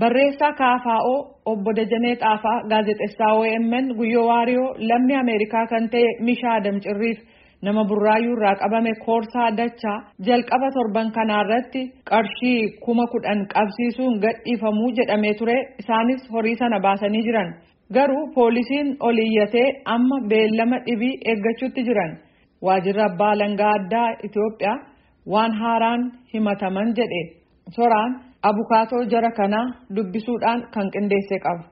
Barreessaa KFO obbo Dajanee Xaafaa gaazexeessaa OMN Guyyoo Waariyoo lammii Ameerikaa kan ta'e Mishaa Damcirriif nama burraayyuu irraa qabame koorsaa dachaa jalqaba torban kanaarratti qarshii kuma kudhan qabsiisuun gadhiifamuu jedhamee ture. Isaanis horii sana baasanii jiran. Garuu poolisiin ol iyyatee amma beellama dhibii eeggachuutti jiran. Waajjirri abbaa alangaa addaa Itoophiyaa waan haaraan himataman jedhe. Soraan abukaatoo jara kanaa dubbisuudhaan kan qindeesse qaba.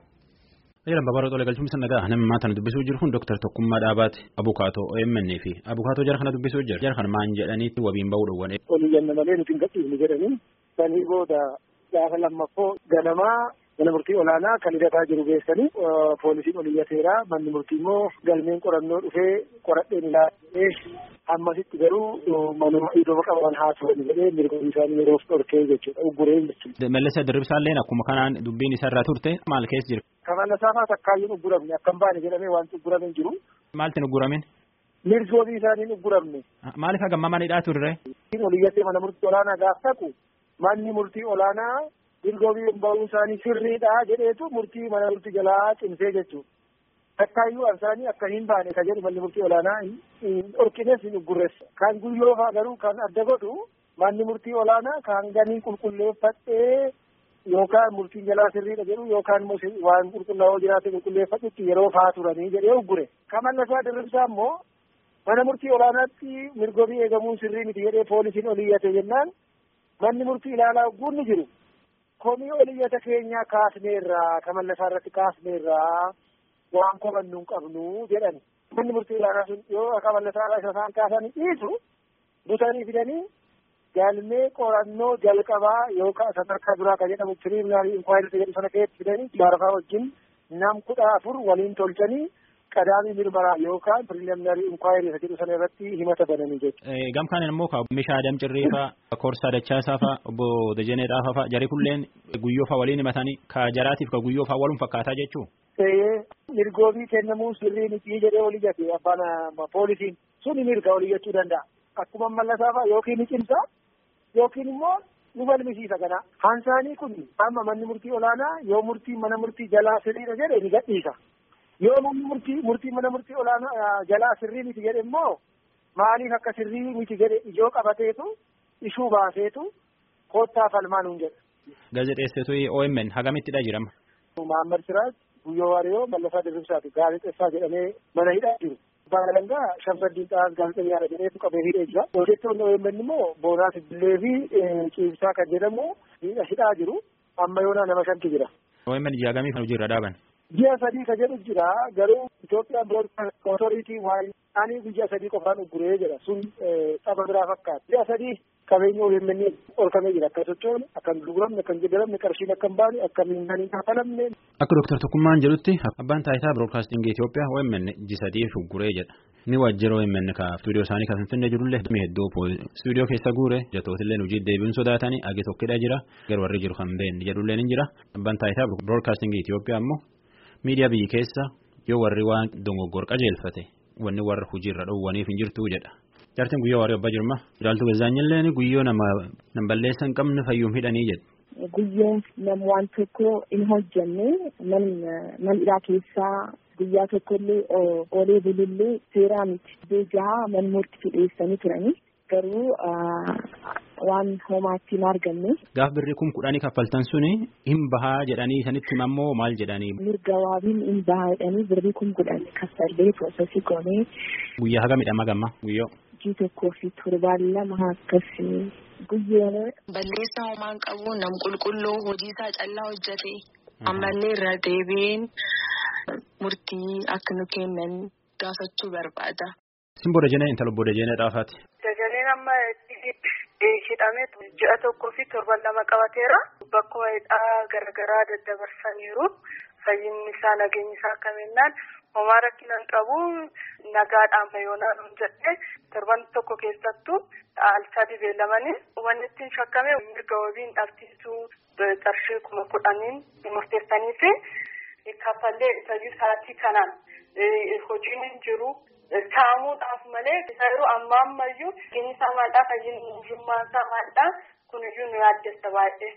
Jedhan babaroo tolee galchuun nagaa namni maata dubbisuu jiru kun Dr. Tokkummaa Dhaabaati abukaatoo OMN fi abukaatoo jara kana dubbisuu jira. Jara kana maan jedhaniitti wabiin bahuu dhowwane. Olii ganna malee nuti hin gadhiifne jedhanii sanii booda gaafa lammaffoo ganamaa mana murtii olaanaa kan hidhataa jiru geessanii poolisiin oliyyateera manni murtii immoo galmeen qorannoo dhufee qoradheen ilaalee ammasitti garuu manuma iddoo qaban haasawani jedhee mirga isaanii yeroof dhorkee jechuudha ugguree jechuudha. Mallisa dirribsaalleen akkuma kanaan dubbiin isa irraa turte maal keessa jira? Kafana saafaa takkaayyuun ugguramne akka hin baane jedhamee wanti uggurame hin jiru. Maaltiin ugguramin? Mirgi wabii isaaniin ugguramne. Maaliif hagamma manidhaa turre? Oliyyatee mana murtii olaanaa gaaf dhaqu manni murtii olaanaa mirga wabii bahuu isaanii sirriidha jedheetu murtii mana murtii jalaa cimsee jechuudha. Takkaayyuu isaanii akka hin baane ka jedhu manni murtii olaanaa dhorkines hin uggurreessa. Kan guyyoo fa'aa garuu kan adda godhu manni murtii olaanaa kan ganii qulqulleeffadhee yookaan murtiin jalaa sirriidha jedhu yookaan immoo waan qulqullaa'oo jiraate qulqulleeffadhutti yeroo fa'aa turanii jedhee uggure. Kamallasaa dirribsaa immoo mana murtii olaanaatti mirgobii eegamuun sirrii miti jedhee poolisiin oliyyate jennaan manni murtii ilaalaa ugguun ni jiru. Komii oliyyata keenyaa kaasneerraa kamallasaa irratti kaasneerraa waan qorannu hin qabnu jedhani. Manni murtii olaanaa sun yoo kamallasaa irraa isa isaan kaasanii dhiisu butanii fidanii galmee qorannoo jalqabaa yookaan sadarkaa duraa kan jedhamu piriminaarii inkwaayirii jedhu sana keessatti fidanii maarfaa wajjin nam kudha afur waliin tolchanii qadaamii mirmaraa yookaan piriminaarii inkwaayirii jedhu sana irratti himata bananii jechuudha. Gamkaan immoo meeshaa Adam Cirreefaa, Koorsaa Dachaasaa fa'aa, obbo Dajanee Dhaafaa fa'aa jarri kunneen guyyoo fa'aa waliin himatanii ka jaraatiif ka guyyoo fa'aa waluun fakkaataa jechuu. Mirgoobii kennamuu sirrii miti jedhee olii jate abbaan poolisiin suni mirga olii jechuu danda'a. Akkuma mallasaa fa'aa yookiin ni cimsa yookiin immoo nu falmisiisa kana. Hansaanii kun amma manni murtii olaanaa yoo murtii mana murtii jalaa sirriidha jedhe ni gadhiisa. Yoo manni murtii murtii mana murtii olaanaa jalaa sirrii miti jedhe immoo maaliif akka sirrii miti jedhe ijoo qabateetu ishuu baaseetu koottaa falmaa nuun jedha. Gaazexeessituu OMN hagamittidha jirama. Muhammad Siraaj Guyyoo Waariyoo Mallasaa Dirribsaati gaazexeessaa jedhamee mana hidhaa jiru. Abbaan Alangaa Shamsaddiin Xaas gaazexeessaadha jedheetu qabee hidhee jira. Hojjettoonni OMN immoo Boonaa Siddilee fi Ciibsaa kan jedhamu hidhaa jiru. Amma yoonaa nama shanti jira. OMN ji'a hagamii kan hojiirra dhaaban. Ji'a sadii kan jedhu jira garuu Itoophiyaan Broadcast Authority waan ani guyyaa sadii qofaan ugguree jedha sun xaba biraa fakkaata. Ji'a sadii qabeenya OMN olkamee jira akka sochoone akka hin gurguramne akka hin jedhamne qarshiin akka hin baane akka hin kafalamne. Akka Dooktar Tokkummaan jedhutti abbaan taayitaa Broadcasting Itoophiyaa OMN ji'a sadii ugguree jedha. Ni waajjira OMN ka stuudiyoo isaanii kan Finfinnee jirullee hedduu stuudiyoo keessa guure jatootillee hojii deebiin sodaatanii agi tokkidha jira gar warri jiru kan beekne jedhullee ni jira. Abbaan taayitaa Broadcasting Itoophiyaa immoo miidiyaa biyyi keessa yoo warri waan dogoggora qajeelfate wanni warra hojiirra dhowwaniif hin jirtu jedha. Jaartiin guyyaa waarii abbaa jirma. Jaaltu gazaanyillee guyyoo nama nam balleessa hin qabne fayyuum hidhanii jedha. Guyyoon nam waan tokko hin hojjenne man hidhaa keessaa guyyaa tokkollee oolee bulullee seeraa miti. Beekaa man murtii dhiyeessanii turanii garuu waan homaatti hin arganne. Gaaf birrii kun kudhanii kaffaltan suni hin bahaa jedhanii isanitti ammoo maal jedhanii. Mirga waabiin hin bahaa jedhanii birrii kun kudhan kaffallee proosesii goonee. Guyyaa haga midhama gamma guyyoo. Jii tokkoo fi torbaan lama akkasii guyyoon. Balleessaa homaan qabu nam qulqulluu hojii isaa callaa hojjete ammallee irra deebiin murtii akka nu kennan gaafachuu barbaada. Simboo Dajanee intala obbo Dajanee Dhaafaati. Dajaneen amma hidhamee ji'a tokkoo fi torban lama qabateera. Bakkuma hidhaa garaagaraa daddabarsaniiru. Fayyinni isaa nageenyi isaa akka minnaan homaa rakkina hin qabu nagaadhaan fayyoonaadhaan hin jedhee torban tokko keessattuu alsaa dibeelamanii wanni ittiin shakkame mirga wabiin dhabsiisuu qarshii kuma kudhaniin murteessanii fi kaffallee isayyuu sa'aatii kanaan hojiin hin jiru. Saamuudhaaf malee yeroo ammaa ammayyuu inni isaa maaldhaa fayyinni isaa maaldhaa kun iyyuu nu yaaddessa baay'ee.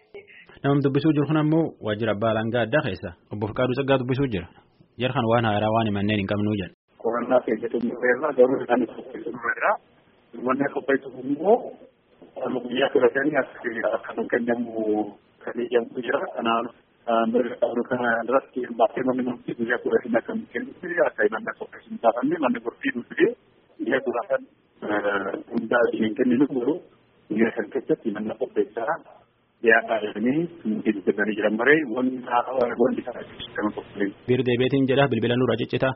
Namni dubbisuu jiru kun ammoo waajjira abbaa alangaa addaa keessa obbo Fiqaaduu Tsaggaa dubbisuu jira. Jara kan waan haaraa waan himanneen hin qabnuu jedha. Qorannaa keessatti mul'eerra garuu isaan qopheessu irra manni qopheessu immoo guyyaa filatanii akka nu kennamu kan eeyyamu jira. Kanaaf mirga qabnu kana irratti baasee manni murtii guyyaa kudhanii akka nu kennutti akka manni qopheessu hin taafamne manni murtii nu fidee guyyaa kudhan hundaa hin kenninu garuu guyyaa kan keessatti manni qopheessaa dhiyaata jedhanii murtii kennanii jiran maree wanti wanti kana kan qopheessu. Biir deebeetiin jedha bilbila nurra ciccita.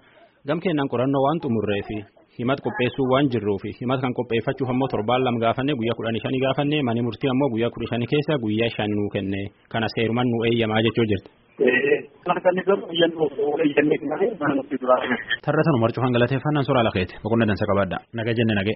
Gam kennaan qorannoo waan xumurree fi himat qopheessuu waan jirruu fi himat kan qopheeffachuuf ammoo torbaan lama gaafanne guyyaa kudhanii shanii gaafanne mani murtii ammoo guyyaa kudha shanii keessa guyyaa shan nuu kenne. Kana seeruman nu eeyyamaa jechuu jirti. Tarra tanu marcuu hangalateeffannaan suuraa lakeeti boqonna dansa qabadda naga jenne nagee.